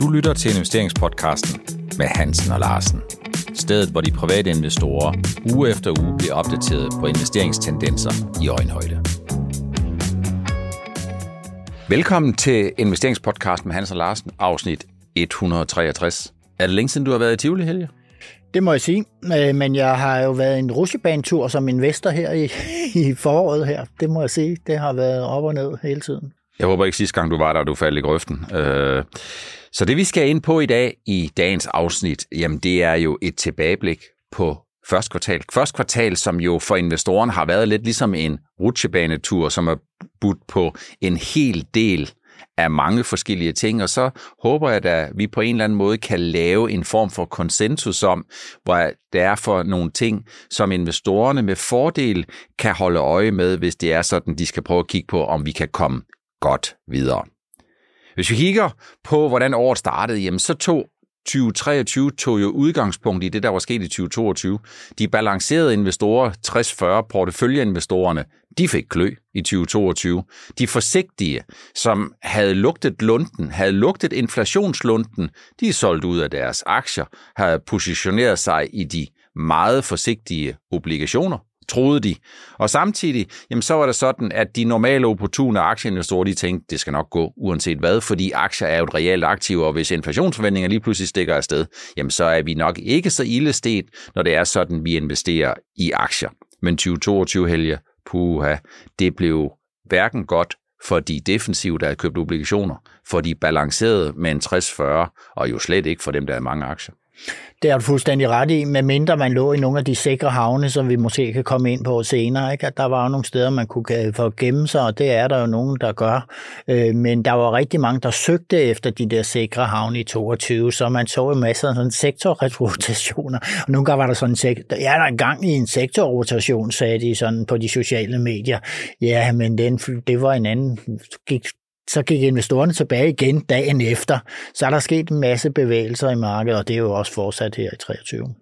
Du lytter til investeringspodcasten med Hansen og Larsen. Stedet, hvor de private investorer uge efter uge bliver opdateret på investeringstendenser i øjenhøjde. Velkommen til investeringspodcasten med Hansen og Larsen, afsnit 163. Er det længe siden, du har været i Tivoli, Helge? Det må jeg sige, øh, men jeg har jo været en rusjebanetur som investor her i, i foråret her. Det må jeg sige, det har været op og ned hele tiden. Jeg håber ikke sidste gang, du var der, du faldt i grøften. Øh, så det vi skal ind på i dag, i dagens afsnit, jamen det er jo et tilbageblik på første kvartal. Første kvartal, som jo for investorerne har været lidt ligesom en rutsjebanetur, som er budt på en hel del af mange forskellige ting, og så håber jeg, at vi på en eller anden måde kan lave en form for konsensus om, hvor det er for nogle ting, som investorerne med fordel kan holde øje med, hvis det er sådan, de skal prøve at kigge på, om vi kan komme godt videre. Hvis vi kigger på, hvordan året startede, jamen så tog 2023 tog jo udgangspunkt i det, der var sket i 2022. De balancerede investorer, 60-40 porteføljeinvestorerne, de fik klø i 2022. De forsigtige, som havde lugtet lunden, havde lugtet inflationslunden, de er solgt ud af deres aktier, havde positioneret sig i de meget forsigtige obligationer troede de. Og samtidig, jamen så var det sådan, at de normale opportune aktieinvestorer, de tænkte, det skal nok gå uanset hvad, fordi aktier er jo et reelt aktiv, og hvis inflationsforventninger lige pludselig stikker afsted, jamen så er vi nok ikke så ildestet, når det er sådan, vi investerer i aktier. Men 2022 helge, puha, det blev hverken godt for de defensive, der havde købt obligationer, for de balancerede med en 60-40, og jo slet ikke for dem, der havde mange aktier. Det er du fuldstændig ret i, medmindre man lå i nogle af de sikre havne, som vi måske kan komme ind på senere. Ikke? At der var jo nogle steder, man kunne få gemme sig, og det er der jo nogen, der gør. Øh, men der var rigtig mange, der søgte efter de der sikre havne i 22, så man så jo masser af sådan sektorrotationer. Og nogle gange var der sådan en sektor, ja, der er gang i en sektorrotation, sagde de sådan på de sociale medier. Ja, men den, det var en anden, gik så gik investorerne tilbage igen dagen efter. Så er der sket en masse bevægelser i markedet, og det er jo også fortsat her i 2023.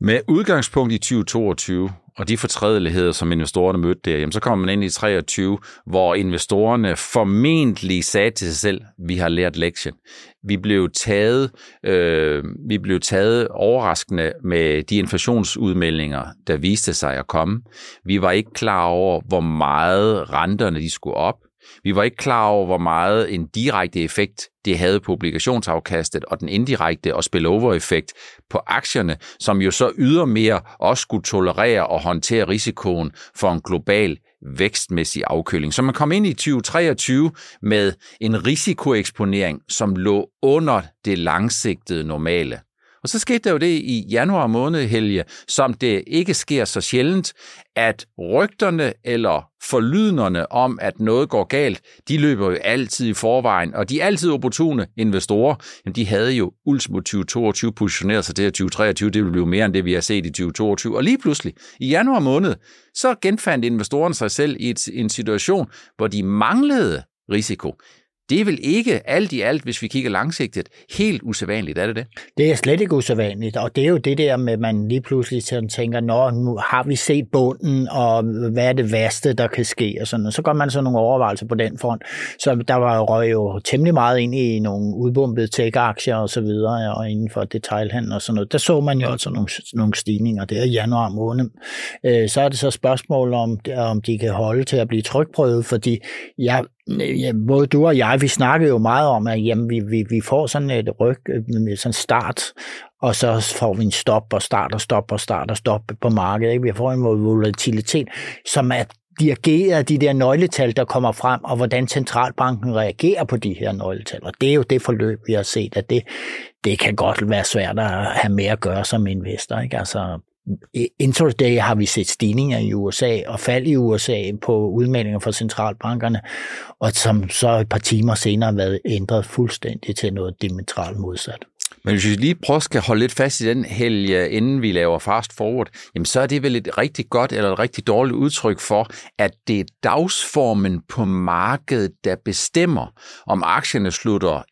Med udgangspunkt i 2022 og de fortrædeligheder, som investorerne mødte der, jamen, så kommer man ind i 23, hvor investorerne formentlig sagde til sig selv, vi har lært lektien. Vi blev taget, øh, vi blev taget overraskende med de inflationsudmeldinger, der viste sig at komme. Vi var ikke klar over, hvor meget renterne de skulle op. Vi var ikke klar over, hvor meget en direkte effekt det havde på obligationsafkastet, og den indirekte og spillover-effekt på aktierne, som jo så ydermere også skulle tolerere og håndtere risikoen for en global vækstmæssig afkøling. Så man kom ind i 2023 med en risikoeksponering, som lå under det langsigtede normale. Og så skete der jo det i januar måned, Helge, som det ikke sker så sjældent, at rygterne eller forlydnerne om, at noget går galt, de løber jo altid i forvejen, og de altid opportune investorer, jamen de havde jo ultimo 2022 positioneret sig til, at 2023 det ville blive mere end det, vi har set i 2022. Og lige pludselig, i januar måned, så genfandt investorerne sig selv i en situation, hvor de manglede risiko. Det er vel ikke alt i alt, hvis vi kigger langsigtet, helt usædvanligt, er det det? Det er slet ikke usædvanligt, og det er jo det der med, at man lige pludselig tænker, nå, nu har vi set bunden, og hvad er det værste, der kan ske, og sådan og Så går man så nogle overvejelser på den front. Så der var jo røg jo temmelig meget ind i nogle udbumpede tech-aktier og så videre, og inden for detailhandel og sådan noget. Der så man jo altså nogle, nogle stigninger der i januar måned. Øh, så er det så spørgsmål om, om de kan holde til at blive trykprøvet, fordi jeg Ja, både du og jeg, vi snakkede jo meget om, at jamen, vi, vi, vi får sådan et ryg, øh, sådan start, og så får vi en stop og start og stop og start og stop på markedet. Ikke? Vi får en volatilitet, som er dirigeret de der nøgletal, der kommer frem, og hvordan centralbanken reagerer på de her nøgletal. Og det er jo det forløb, vi har set, at det, det kan godt være svært at have mere at gøre som investor. Ikke? Altså, intraday har vi set stigninger i USA og fald i USA på udmeldinger fra centralbankerne, og som så et par timer senere har været ændret fuldstændig til noget diametralt modsat. Men hvis vi lige prøver at holde lidt fast i den helge, inden vi laver fast forward, jamen så er det vel et rigtig godt eller et rigtig dårligt udtryk for, at det er dagsformen på markedet, der bestemmer, om aktierne slutter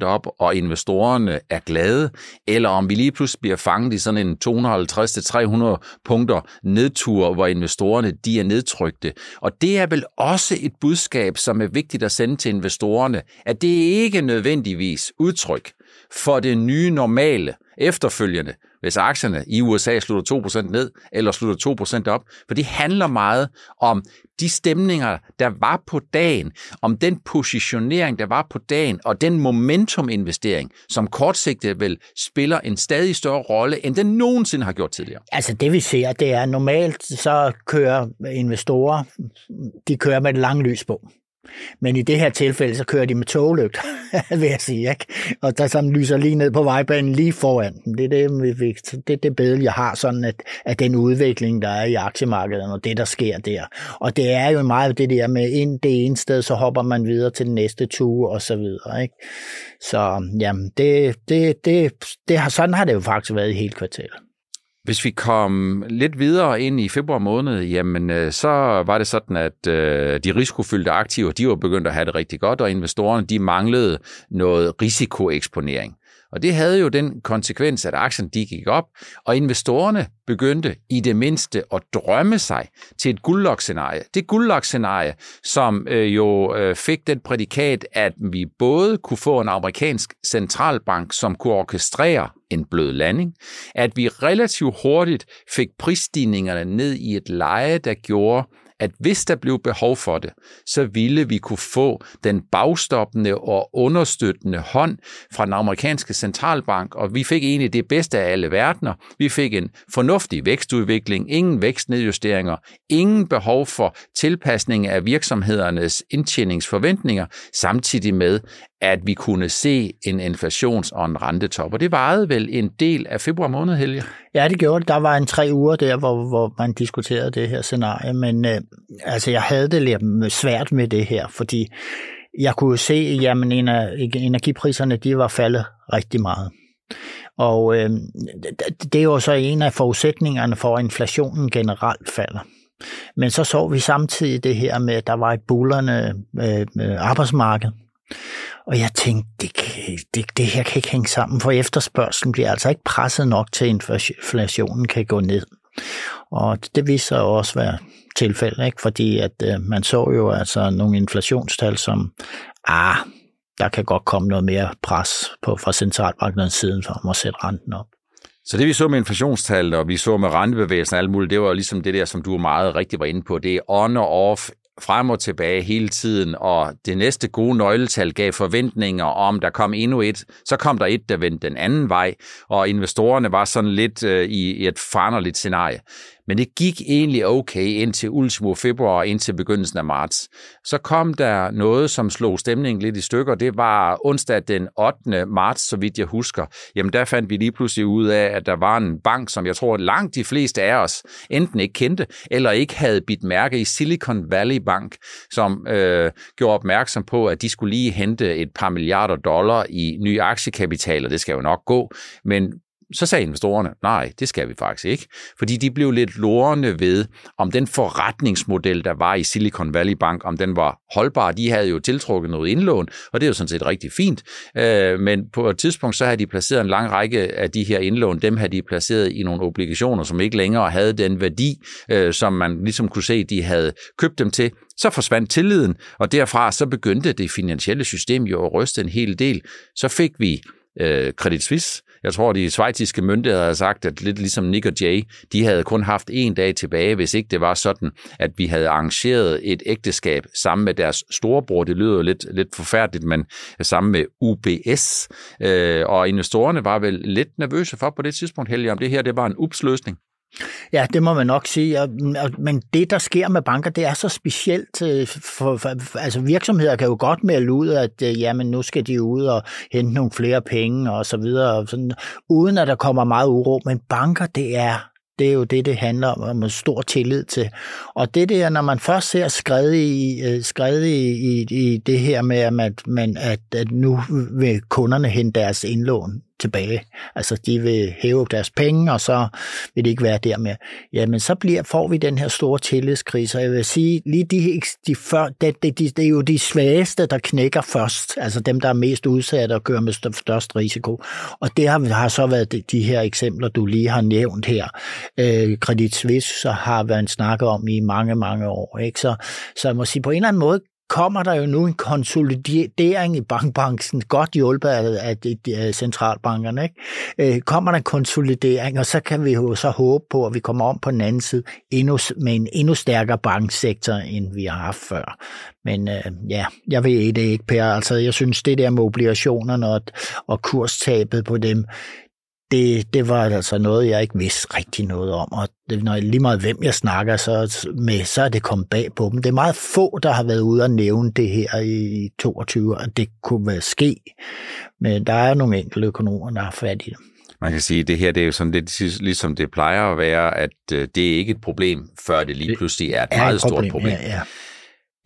1,6% op, og investorerne er glade, eller om vi lige pludselig bliver fanget i sådan en 250-300 punkter nedtur, hvor investorerne de er nedtrykte. Og det er vel også et budskab, som er vigtigt at sende til investorerne, at det ikke nødvendigvis udtryk for det nye normale efterfølgende, hvis aktierne i USA slutter 2% ned eller slutter 2% op. For det handler meget om de stemninger, der var på dagen, om den positionering, der var på dagen, og den momentuminvestering, som kortsigtet vel spiller en stadig større rolle, end den nogensinde har gjort tidligere. Altså det vi ser, det er normalt, så kører investorer, de kører med et langt lys på. Men i det her tilfælde, så kører de med toglygter, vil jeg sige. Ikke? Og der sådan lyser lige ned på vejbanen lige foran dem. Det er det, det, er det billede, jeg har sådan, at, at den udvikling, der er i aktiemarkedet, og det, der sker der. Og det er jo meget det der med, ind det ene sted, så hopper man videre til den næste tue, og så videre. Ikke? Så jamen, det, det, det, det har, sådan har det jo faktisk været i hele kvartalet. Hvis vi kom lidt videre ind i februar måned, jamen øh, så var det sådan, at øh, de risikofyldte aktiver, de var begyndt at have det rigtig godt, og investorerne, de manglede noget risikoeksponering. Og det havde jo den konsekvens, at aktien de gik op, og investorerne begyndte i det mindste at drømme sig til et guldlok-scenarie. Det guldlok-scenarie, som øh, jo øh, fik den prædikat, at vi både kunne få en amerikansk centralbank, som kunne orkestrere en blød landing, at vi relativt hurtigt fik prisstigningerne ned i et leje, der gjorde, at hvis der blev behov for det, så ville vi kunne få den bagstoppende og understøttende hånd fra den amerikanske centralbank, og vi fik egentlig det bedste af alle verdener. Vi fik en fornuftig vækstudvikling, ingen vækstnedjusteringer, ingen behov for tilpasning af virksomhedernes indtjeningsforventninger, samtidig med, at vi kunne se en inflations- og en rentetop. Og det varede vel en del af februar måned, Helge? Ja, det gjorde det. Der var en tre uger der, hvor, hvor man diskuterede det her scenarie, men øh, altså, jeg havde det lidt svært med det her, fordi jeg kunne se, at energipriserne de var faldet rigtig meget. Og øh, det er jo så en af forudsætningerne for, at inflationen generelt falder. Men så så vi samtidig det her med, at der var et bullerne øh, øh, arbejdsmarked, og jeg tænkte, det, det, det her kan ikke hænge sammen, for efterspørgselen bliver altså ikke presset nok til, at inflationen kan gå ned. Og det viser sig også være tilfældet, ikke? fordi at øh, man så jo altså nogle inflationstal, som, ah, der kan godt komme noget mere pres på fra centralbankens side for at sætte renten op. Så det vi så med inflationstallet, og vi så med rentebevægelsen og alt muligt, det var ligesom det der, som du meget rigtig var inde på. Det er on og off frem og tilbage hele tiden, og det næste gode nøgletal gav forventninger om, der kom endnu et, så kom der et, der vendte den anden vej, og investorerne var sådan lidt øh, i et foranderligt scenarie. Men det gik egentlig okay indtil ultimo februar og indtil begyndelsen af marts. Så kom der noget, som slog stemningen lidt i stykker. Det var onsdag den 8. marts, så vidt jeg husker. Jamen der fandt vi lige pludselig ud af, at der var en bank, som jeg tror langt de fleste af os enten ikke kendte, eller ikke havde bidt mærke i Silicon Valley Bank, som øh, gjorde opmærksom på, at de skulle lige hente et par milliarder dollar i nye og Det skal jo nok gå. Men så sagde investorerne, nej, det skal vi faktisk ikke. Fordi de blev lidt lorende ved, om den forretningsmodel, der var i Silicon Valley Bank, om den var holdbar. De havde jo tiltrukket noget indlån, og det er jo sådan set rigtig fint. Øh, men på et tidspunkt, så havde de placeret en lang række af de her indlån, dem havde de placeret i nogle obligationer, som ikke længere havde den værdi, øh, som man ligesom kunne se, de havde købt dem til. Så forsvandt tilliden, og derfra så begyndte det finansielle system jo at ryste en hel del. Så fik vi øh, Credit Suisse, jeg tror, de svejtiske myndigheder havde sagt, at lidt ligesom Nick og Jay, de havde kun haft en dag tilbage, hvis ikke det var sådan, at vi havde arrangeret et ægteskab sammen med deres storebror. Det lyder jo lidt, lidt forfærdeligt, men sammen med UBS. Øh, og investorerne var vel lidt nervøse for på det tidspunkt, Helge, om det her det var en upsløsning. Ja, det må man nok sige. Men det, der sker med banker, det er så specielt. Øh, for, for, for, altså virksomheder kan jo godt melde ud, at øh, jamen, nu skal de ud og hente nogle flere penge og så videre, og sådan, uden at der kommer meget uro. Men banker, det er Det er jo det, det handler om, om stor tillid til. Og det der, når man først ser skred i, øh, skred i, i, i det her med, at, man, at, at nu vil kunderne hente deres indlån tilbage. Altså, de vil hæve deres penge, og så vil det ikke være der mere. Jamen, så bliver, får vi den her store tillidskrise, og jeg vil sige, lige de, de før, det, det, det, det er jo de svageste, der knækker først, altså dem, der er mest udsatte og gør med størst risiko. Og det har, har så været de, de her eksempler, du lige har nævnt her. Øh, Credit Suisse har været snakket om i mange, mange år. Ikke? Så, så jeg må sige, på en eller anden måde kommer der jo nu en konsolidering i bankbranchen, godt hjulpet af, af, centralbankerne. Ikke? Øh, kommer der en konsolidering, og så kan vi jo så håbe på, at vi kommer om på den anden side endnu, med en endnu stærkere banksektor, end vi har haft før. Men øh, ja, jeg ved det ikke, Per. Altså, jeg synes, det der med obligationerne og, og kurstabet på dem, det, det var altså noget, jeg ikke vidste rigtig noget om. Og det, når jeg, lige meget hvem jeg snakker så med, så er det kommet bag på dem. Det er meget få, der har været ude og nævne det her i 22, at det kunne være ske. Men der er nogle enkelte økonomer, der har fat i det. Man kan sige, at det her det er jo sådan lidt ligesom det plejer at være, at øh, det er ikke et problem, før det lige pludselig er et meget et problem, stort problem. Ja, ja.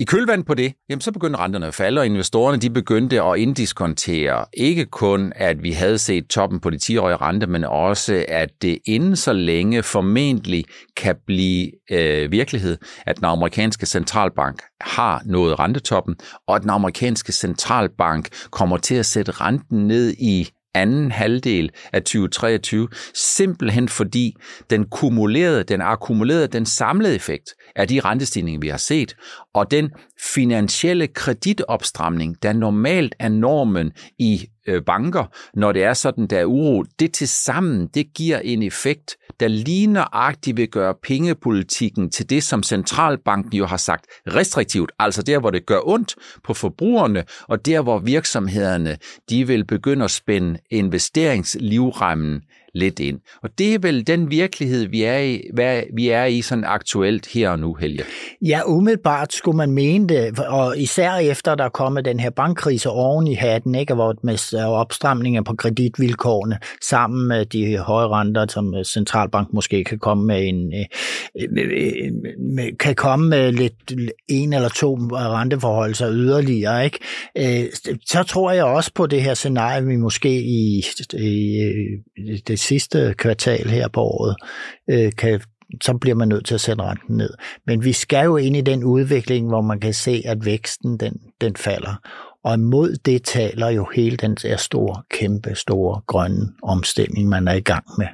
I kølvand på det, jamen så begyndte renterne at falde, og investorerne de begyndte at inddiskontere ikke kun, at vi havde set toppen på de 10-årige rente, men også, at det inden så længe formentlig kan blive øh, virkelighed, at den amerikanske centralbank har nået rentetoppen, og at den amerikanske centralbank kommer til at sætte renten ned i anden halvdel af 2023, simpelthen fordi den kumulerede, den akkumulerede, den samlede effekt af de rentestigninger, vi har set, og den finansielle kreditopstramning, der normalt er normen i øh, banker, når det er sådan, der er uro, det til sammen, det giver en effekt, der lige agtigt vil gøre pengepolitikken til det, som centralbanken jo har sagt restriktivt, altså der, hvor det gør ondt på forbrugerne, og der, hvor virksomhederne, de vil begynde at spænde investeringslivremmen lidt ind. Og det er vel den virkelighed, vi er i, hvad vi er i sådan aktuelt her og nu, Helge. Ja, umiddelbart skulle man mene det, og især efter der er kommet den her bankkrise oven i hatten, ikke, hvor med opstramninger på kreditvilkårene, sammen med de høje renter, som øh, centralbank måske kan komme med en øh, kan komme med lidt en eller to øh, renteforhold så yderligere, ikke? Så tror jeg også på det her scenarie, vi måske i, i det sidste kvartal her på året, øh, kan, så bliver man nødt til at sætte renten ned. Men vi skal jo ind i den udvikling, hvor man kan se, at væksten den, den falder. Og imod det taler jo hele den der store, kæmpe store grønne omstilling, man er i gang med.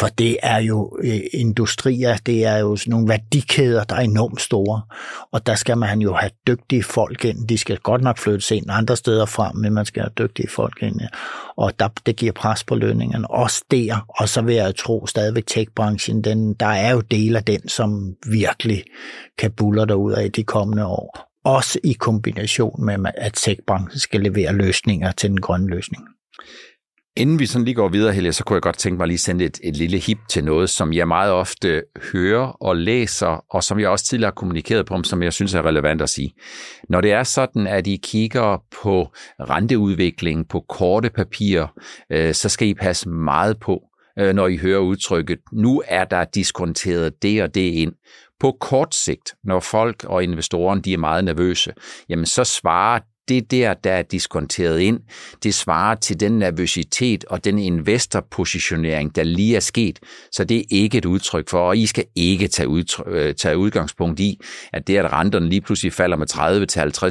For det er jo øh, industrier, det er jo sådan nogle værdikæder, der er enormt store. Og der skal man jo have dygtige folk ind. De skal godt nok flyttes ind andre steder fra, men man skal have dygtige folk ind. Og der, det giver pres på lønningerne. Også der, og så vil jeg tro stadigvæk tech-branchen, den, der er jo del af den, som virkelig kan buller ud af de kommende år også i kombination med, at tech-branchen skal levere løsninger til den grønne løsning. Inden vi sådan lige går videre, Helge, så kunne jeg godt tænke mig lige sende et, et lille hip til noget, som jeg meget ofte hører og læser, og som jeg også tidligere har kommunikeret på, som jeg synes er relevant at sige. Når det er sådan, at I kigger på renteudvikling på korte papirer, øh, så skal I passe meget på, øh, når I hører udtrykket, nu er der diskonteret det og det ind. På kort sigt, når folk og investorerne de er meget nervøse, jamen så svarer det der, der er diskonteret ind, det svarer til den nervøsitet og den investorpositionering, der lige er sket. Så det er ikke et udtryk for, og I skal ikke tage, udtryk, øh, tage udgangspunkt i, at det, at renterne lige pludselig falder med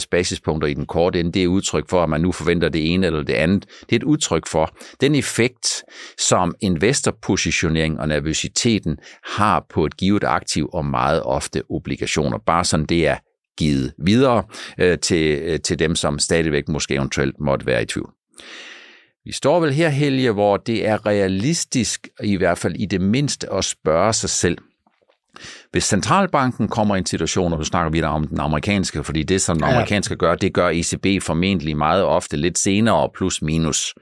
30-50 basispunkter i den korte ende, det er udtryk for, at man nu forventer det ene eller det andet. Det er et udtryk for den effekt, som investorpositionering og nervøsiteten har på et givet aktiv og meget ofte obligationer. Bare sådan det er givet videre øh, til, øh, til dem, som stadigvæk måske eventuelt måtte være i tvivl. Vi står vel her, Helge, hvor det er realistisk, i hvert fald i det mindste, at spørge sig selv, hvis centralbanken kommer i en situation, og nu snakker vi om den amerikanske, fordi det, som den amerikanske gør, det gør ECB formentlig meget ofte lidt senere, plus minus.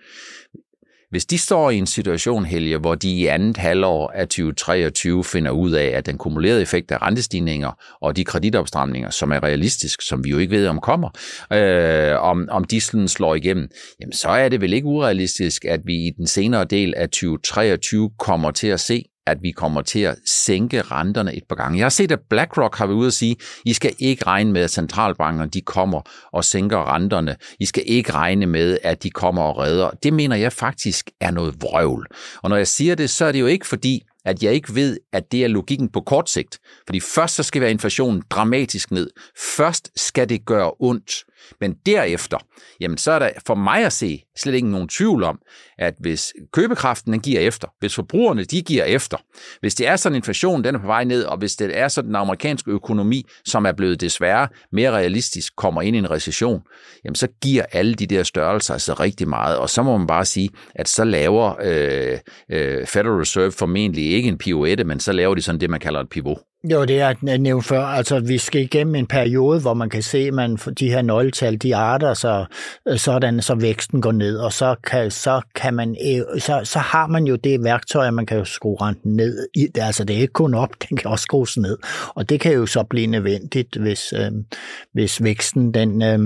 Hvis de står i en situation, Helge, hvor de i andet halvår af 2023 finder ud af, at den kumulerede effekt af rentestigninger og de kreditopstramninger, som er realistisk, som vi jo ikke ved om kommer, øh, om, om de sådan slår igennem, jamen så er det vel ikke urealistisk, at vi i den senere del af 2023 kommer til at se at vi kommer til at sænke renterne et par gange. Jeg har set, at BlackRock har været ude at sige, I skal ikke regne med, at centralbankerne de kommer og sænker renterne. I skal ikke regne med, at de kommer og redder. Det mener jeg faktisk er noget vrøvl. Og når jeg siger det, så er det jo ikke fordi, at jeg ikke ved, at det er logikken på kort sigt. Fordi først så skal være inflationen dramatisk ned. Først skal det gøre ondt. Men derefter, jamen så er der for mig at se slet ikke nogen tvivl om, at hvis købekraften den giver efter, hvis forbrugerne de giver efter, hvis det er sådan inflation den er på vej ned, og hvis det er sådan den amerikanske økonomi, som er blevet desværre mere realistisk, kommer ind i en recession, jamen så giver alle de der størrelser altså rigtig meget, og så må man bare sige, at så laver øh, øh, Federal Reserve formentlig ikke en pirouette, men så laver de sådan det, man kalder et pivot. Jo, det er nævnt før. Altså, vi skal igennem en periode, hvor man kan se, at man, de her nøgletal, de arter så øh, sådan, så væksten går ned, og så kan, så kan man, øh, så, så har man jo det værktøj, at man kan jo skrue renten ned. Altså, det er ikke kun op, den kan også skrues ned. Og det kan jo så blive nødvendigt, hvis, øh, hvis væksten, den, øh,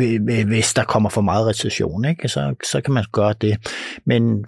øh hvis der kommer for meget recession, ikke? Så, så kan man gøre det. Men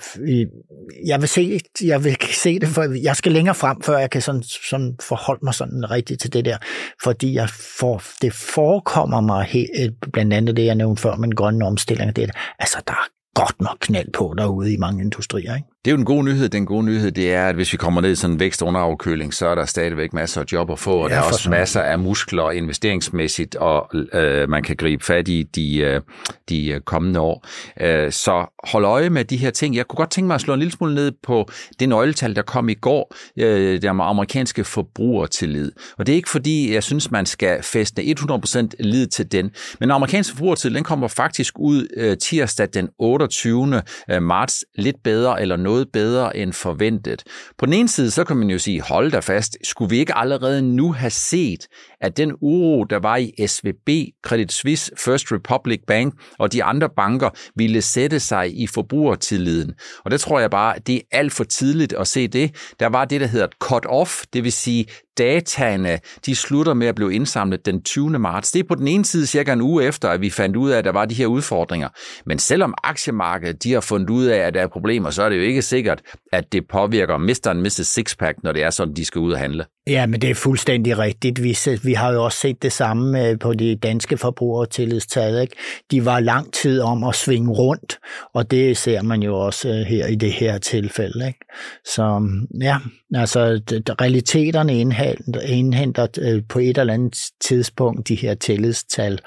jeg vil se, jeg vil se det, for jeg skal længere frem, før jeg kan sådan, sådan sådan forholdt mig sådan rigtigt til det der, fordi jeg for, det forekommer mig helt, øh, blandt andet det, jeg nævnte før med den grønne omstilling, det, altså der er godt nok knald på derude i mange industrier. Ikke? Det er jo den gode nyhed. Den gode nyhed, det er, at hvis vi kommer ned i sådan en vækst under afkøling, så er der stadigvæk masser af job at få, og ja, der er også sådan. masser af muskler investeringsmæssigt, og øh, man kan gribe fat i de, øh, de øh, kommende år. Øh, så hold øje med de her ting. Jeg kunne godt tænke mig at slå en lille smule ned på det nøgletal, der kom i går, øh, der med amerikanske forbrugertillid. Og det er ikke fordi, jeg synes, man skal feste 100% lid til den, men amerikansk forbrugertillid, den kommer faktisk ud øh, tirsdag den 28. marts, lidt bedre eller noget bedre end forventet. På den ene side, så kan man jo sige, hold da fast, skulle vi ikke allerede nu have set, at den uro, der var i SVB, Credit Suisse, First Republic Bank og de andre banker, ville sætte sig i forbrugertilliden. Og det tror jeg bare, det er alt for tidligt at se det. Der var det, der hedder cut-off, det vil sige, dataene de slutter med at blive indsamlet den 20. marts. Det er på den ene side cirka en uge efter, at vi fandt ud af, at der var de her udfordringer. Men selvom aktiemarkedet de har fundet ud af, at der er problemer, så er det jo ikke sikkert, at det påvirker Mr. og Mrs. Sixpack, når det er sådan, de skal ud og handle. Ja, men det er fuldstændig rigtigt. Vi, vi har jo også set det samme øh, på de danske forbrugertillidstal. Ikke? De var lang tid om at svinge rundt, og det ser man jo også øh, her i det her tilfælde. Ikke? Så ja, altså realiteterne indhenter, indhenter på et eller andet tidspunkt de her tillidstal,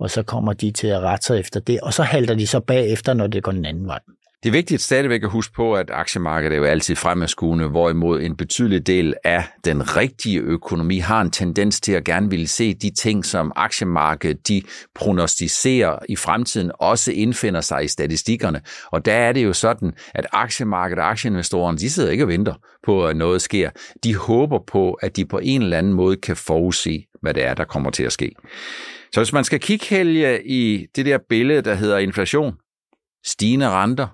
og så kommer de til at rette sig efter det, og så halter de så bagefter, når det går den anden vej. Det er vigtigt stadigvæk at huske på, at aktiemarkedet er jo altid fremadskuende, hvorimod en betydelig del af den rigtige økonomi har en tendens til at gerne ville se de ting, som aktiemarkedet de prognostiserer i fremtiden, også indfinder sig i statistikkerne. Og der er det jo sådan, at aktiemarkedet og aktieinvestorerne, de sidder ikke og venter på, at noget sker. De håber på, at de på en eller anden måde kan forudse, hvad det er, der kommer til at ske. Så hvis man skal kigge Helge, i det der billede, der hedder inflation, stigende renter,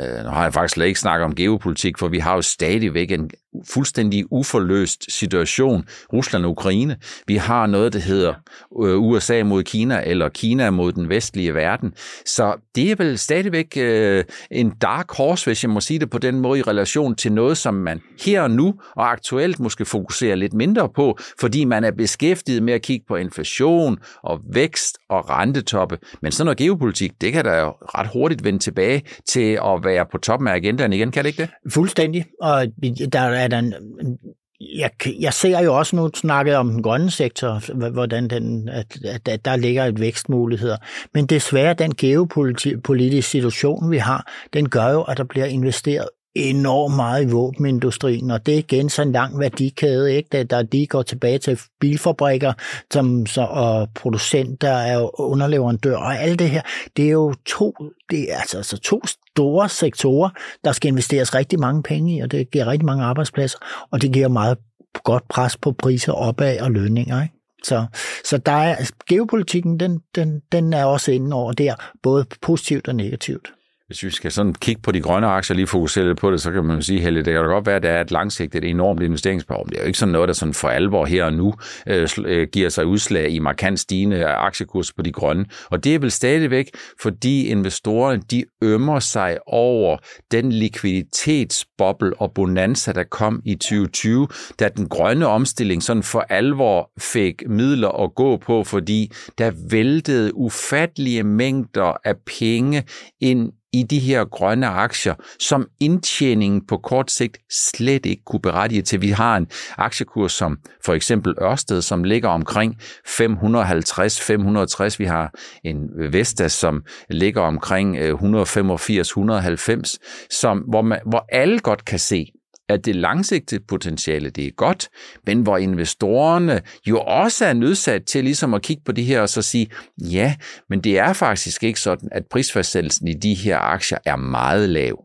Øh, nu har jeg faktisk slet ikke snakket om geopolitik, for vi har jo stadigvæk en fuldstændig uforløst situation, Rusland og Ukraine. Vi har noget, der hedder øh, USA mod Kina, eller Kina mod den vestlige verden. Så det er vel stadigvæk øh, en dark horse, hvis jeg må sige det på den måde, i relation til noget, som man her og nu og aktuelt måske fokuserer lidt mindre på, fordi man er beskæftiget med at kigge på inflation og vækst og rentetoppe. Men sådan noget geopolitik, det kan da jo ret hurtigt vende tilbage til at være på toppen af agendaen igen, kan det ikke det? Fuldstændig. Og der er der en, jeg, jeg ser jo også nu snakket om den grønne sektor, hvordan den, at, at, at der ligger et vækstmuligheder. Men desværre den geopolitiske situation, vi har, den gør jo, at der bliver investeret enormt meget i våbenindustrien, og det er igen så en lang værdikæde, ikke? Der, de går tilbage til bilfabrikker som, så, og producenter er underleverandør, og alt det her, det er jo to, det er altså, altså to store sektorer, der skal investeres rigtig mange penge i, og det giver rigtig mange arbejdspladser, og det giver meget godt pres på priser opad og lønninger. Ikke? Så, så der er, altså, geopolitikken, den, den, den er også inde over der, både positivt og negativt hvis vi skal sådan kigge på de grønne aktier, lige fokusere lidt på det, så kan man sige, Helle, det kan da godt være, at det er et langsigtet enormt investeringsbehov. Det er jo ikke sådan noget, der sådan for alvor her og nu øh, øh, giver sig udslag i markant stigende aktiekurs på de grønne. Og det er vel stadigvæk, fordi investorerne, de ømmer sig over den likviditetsboble og bonanza, der kom i 2020, da den grønne omstilling sådan for alvor fik midler at gå på, fordi der væltede ufattelige mængder af penge ind i de her grønne aktier, som indtjeningen på kort sigt slet ikke kunne berettige til. Vi har en aktiekurs som for eksempel Ørsted, som ligger omkring 550-560. Vi har en Vestas, som ligger omkring øh, 185-190, som, hvor, man, hvor alle godt kan se, at det langsigtede potentiale, det er godt, men hvor investorerne jo også er nødsat til ligesom at kigge på det her og så sige, ja, men det er faktisk ikke sådan, at prisfastsættelsen i de her aktier er meget lav.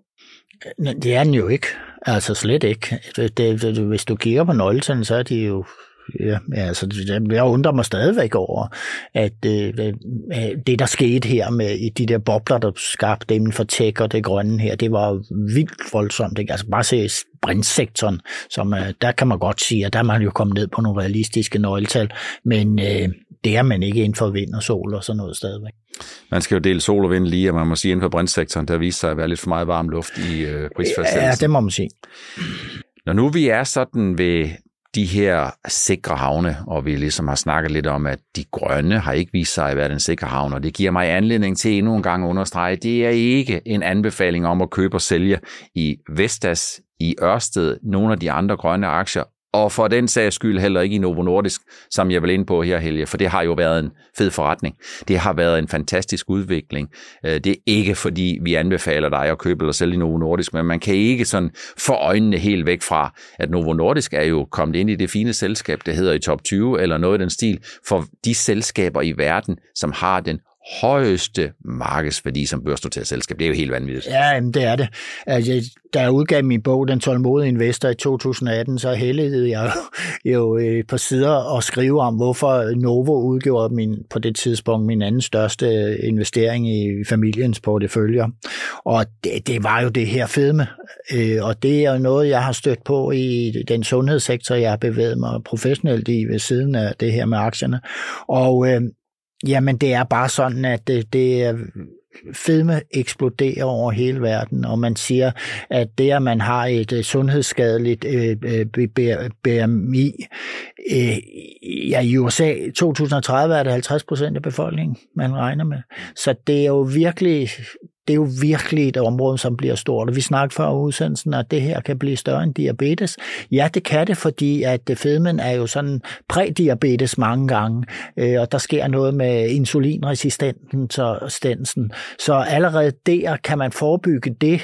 Det er den jo ikke. Altså slet ikke. Det, det, hvis du kigger på nøgletallene, så er de jo Ja, altså, jeg undrer mig stadigvæk over, at øh, det, der skete her med de der bobler, der skabte dem for tech og det grønne her, det var vildt voldsomt. Ikke? Altså bare se sprintsektoren, som øh, der kan man godt sige, at der er man jo kommet ned på nogle realistiske nøgletal, men øh, det er man ikke inden for vind og sol og sådan noget stadigvæk. Man skal jo dele sol og vind lige, og man må sige, inden for brintsektoren, der viser sig at være lidt for meget varm luft i øh, prisfastsættelsen. Ja, det må man sige. Når nu vi er sådan ved de her sikre havne, og vi ligesom har snakket lidt om, at de grønne har ikke vist sig at være den sikre havn, og det giver mig anledning til endnu en gang at understrege, at det er ikke en anbefaling om at købe og sælge i Vestas, i Ørsted, nogle af de andre grønne aktier, og for den sags skyld heller ikke i Novo Nordisk, som jeg vil ind på her, Helge, for det har jo været en fed forretning. Det har været en fantastisk udvikling. Øh, det er ikke fordi, vi anbefaler dig at købe eller sælge i Novo Nordisk, men man kan ikke sådan få øjnene helt væk fra, at Novo Nordisk er jo kommet ind i det fine selskab, der hedder i top 20 eller noget i den stil, for de selskaber i verden, som har den højeste markedsværdi som børsnoteret selskab. Det er jo helt vanvittigt. Ja, det er det. Altså, da jeg udgav min bog, Den tålmodige investor i 2018, så hældede jeg jo et øh, par sider og skrive om, hvorfor Novo udgjorde min, på det tidspunkt min anden største øh, investering i familiens porteføljer. Og det, det var jo det her fedme. Øh, og det er noget, jeg har stødt på i den sundhedssektor, jeg har bevæget mig professionelt i ved siden af det her med aktierne. Og Jamen, det er bare sådan, at det, det er fedme eksploderer over hele verden, og man siger, at det, at man har et øh, sundhedsskadeligt øh, øh, BMI, ja, i USA 2030 er det 50 procent af befolkningen, man regner med. Så det er jo virkelig det er jo virkelig et område, som bliver stort. Vi snakkede før udsendelsen, at det her kan blive større end diabetes. Ja, det kan det, fordi at fedmen er jo sådan prædiabetes mange gange, øh, og der sker noget med insulinresistensen. Så allerede der kan man forebygge det.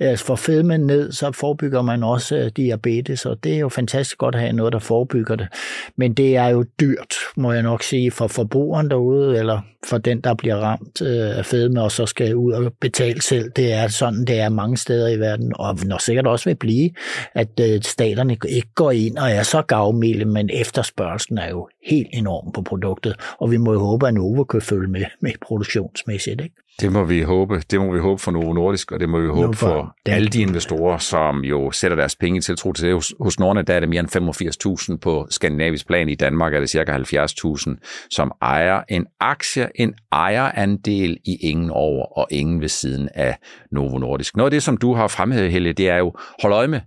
Altså øh, for fedmen ned, så forebygger man også øh, diabetes, og det er jo fantastisk godt at have noget, der forebygger det. Men det er jo dyrt, må jeg nok sige, for forbrugeren derude, eller for den, der bliver ramt af fedme, og så skal ud og betale selv. Det er sådan, det er mange steder i verden, og når sikkert også vil blive, at øh, staterne ikke går ind og er så gavmilde, men efterspørgelsen er jo helt enorm på produktet, og vi må jo håbe, at Novo kan følge med, med produktionsmæssigt. Ikke? Det må vi håbe. Det må vi håbe for Novo Nordisk, og det må vi håbe for, for alle de investorer, som jo sætter deres penge i tiltro til det. Hos, hos Nordnet der er det mere end 85.000 på skandinavisk plan. I Danmark er det cirka 70.000, som ejer en aktie, en ejerandel i ingen over og ingen ved siden af Novo Nordisk. Noget af det, som du har fremhævet, Helge, det er jo, hold øje med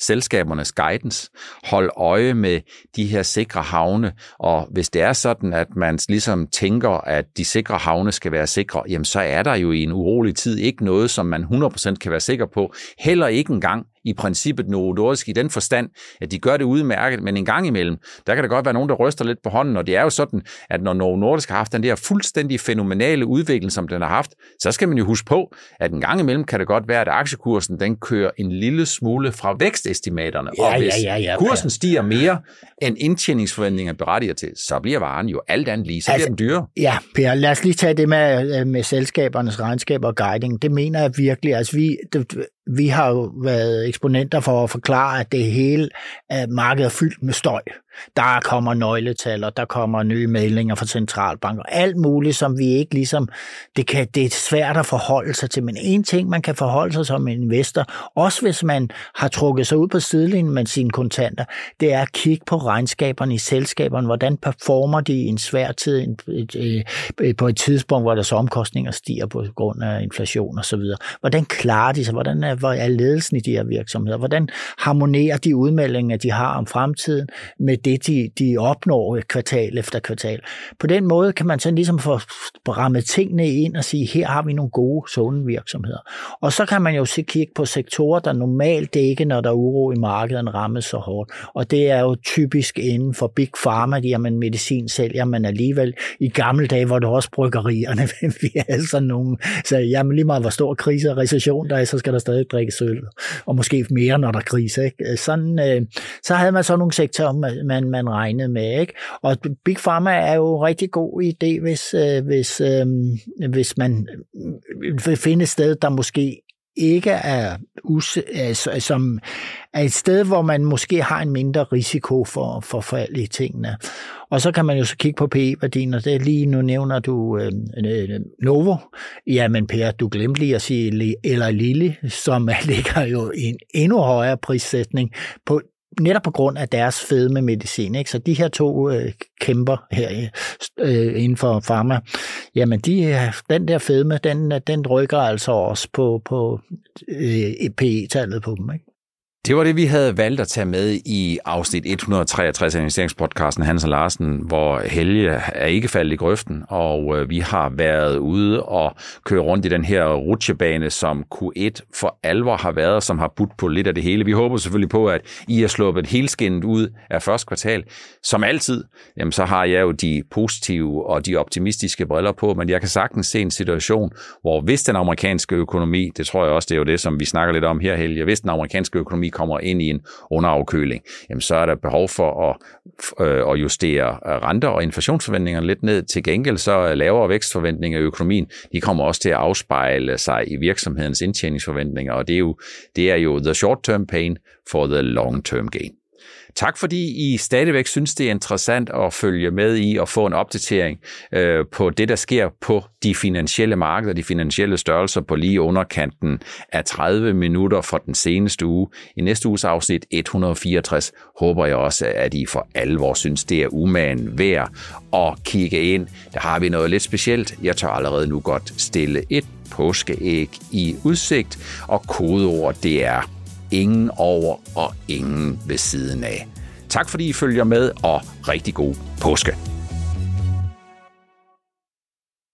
selskabernes guidance, hold øje med de her sikre havne, og hvis det er sådan, at man ligesom tænker, at de sikre havne skal være sikre, jamen så er der jo i en urolig tid ikke noget, som man 100% kan være sikker på. Heller ikke engang i princippet novodorisk i den forstand, at de gør det udmærket, men en gang imellem, der kan der godt være nogen, der ryster lidt på hånden, og det er jo sådan, at når Novo Nordisk har haft den der fuldstændig fænomenale udvikling, som den har haft, så skal man jo huske på, at en gang imellem kan det godt være, at aktiekursen den kører en lille smule fra vækstestimaterne, ja, og hvis ja, ja, ja, kursen stiger mere, end indtjeningsforventninger berettiger til, så bliver varen jo alt andet lige, så altså, bliver den dyre. Ja, Per, lad os lige tage det med, med selskabernes regnskaber og guiding. Det mener jeg virkelig. Altså, vi, vi har jo været eksponenter for at forklare, at det hele markedet er fyldt med støj. Der kommer nøgletal, og der kommer nye meldinger fra centralbanker. Alt muligt, som vi ikke ligesom... Det, kan, det er svært at forholde sig til, men en ting, man kan forholde sig som investor, også hvis man har trukket sig ud på sidelinjen med sine kontanter, det er at kigge på regnskaberne i selskaberne. Hvordan performer de i en svær tid, på et tidspunkt, hvor deres omkostninger stiger på grund af inflation osv. Hvordan klarer de sig? Hvordan er, er ledelsen i de her virksomheder? Hvordan harmonerer de udmeldinger, de har om fremtiden, med det, de, de opnår kvartal efter kvartal? På den måde kan man så ligesom få rammet tingene ind og sige, her har vi nogle gode, sunde virksomheder. Og så kan man jo se kigge på sektorer, der normalt ikke, når der er uro i markedet, rammes så hårdt. Og det er jo typisk inden for Big Pharma, de man medicin sælger, men alligevel i gamle dage, hvor det også bryggerierne, vi er sådan nogen, så jamen lige meget hvor stor krise og recession der er, så skal der stadig drikkes øl, og måske mere, når der er krise. Ikke? Sådan, øh, så havde man så nogle sektorer, man, man regnede med. Ikke? Og Big Pharma er jo en rigtig god idé, hvis, øh, hvis, øh, hvis man øh, vil finde et sted, der måske ikke er, us, altså, som er et sted, hvor man måske har en mindre risiko for, for fald tingene. Og så kan man jo så kigge på PE-værdien, og det er lige nu nævner du øh, øh, Novo. Ja, men Per, du glemte lige at sige eller Lille, som ligger jo i en endnu højere prissætning på netop på grund af deres fedme medicin. Ikke? Så de her to øh, kæmper her øh, øh inden for pharma, jamen de, øh, den der fedme, den, den rykker altså også på, på øh, PE-tallet på dem. Ikke? Det var det, vi havde valgt at tage med i afsnit 163 af investeringspodcasten Hans og Larsen, hvor Helge er ikke faldet i grøften, og øh, vi har været ude og køre rundt i den her rutsjebane, som Q1 for alvor har været, som har budt på lidt af det hele. Vi håber selvfølgelig på, at I har sluppet helskindet ud af første kvartal. Som altid, jamen, så har jeg jo de positive og de optimistiske briller på, men jeg kan sagtens se en situation, hvor hvis den amerikanske økonomi, det tror jeg også, det er jo det, som vi snakker lidt om her, Helge, hvis den amerikanske økonomi kommer ind i en underafkøling, jamen så er der behov for at, øh, at justere øh, renter og inflationsforventningerne lidt ned. Til gengæld så lavere vækstforventninger i økonomien, de kommer også til at afspejle sig i virksomhedens indtjeningsforventninger, og det er jo, det er jo the short-term pain for the long-term gain. Tak fordi I stadigvæk synes, det er interessant at følge med i og få en opdatering øh, på det, der sker på de finansielle markeder, de finansielle størrelser på lige underkanten af 30 minutter fra den seneste uge. I næste uges afsnit 164 håber jeg også, at I for alvor synes, det er umagen værd at kigge ind. Der har vi noget lidt specielt. Jeg tør allerede nu godt stille et påskeæg i udsigt, og kodeord det er ingen over og ingen ved siden af. Tak fordi I følger med, og rigtig god påske.